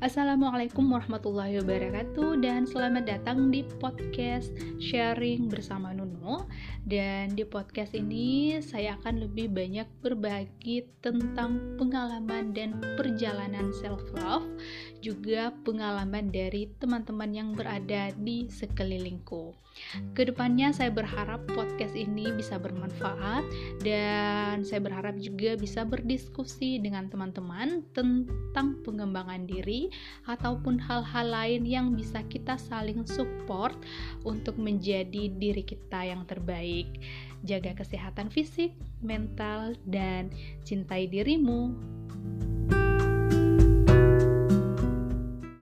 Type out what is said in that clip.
Assalamualaikum warahmatullahi wabarakatuh dan selamat datang di podcast sharing bersama Nuno dan di podcast ini saya akan lebih banyak berbagi tentang pengalaman dan perjalanan self love juga pengalaman dari teman-teman yang berada di sekelilingku. Ke depannya saya berharap podcast ini bisa bermanfaat dan saya berharap juga bisa berdiskusi dengan teman-teman tentang pengembangan diri ataupun hal-hal lain yang bisa kita saling support untuk menjadi diri kita yang terbaik. Jaga kesehatan fisik, mental, dan cintai dirimu.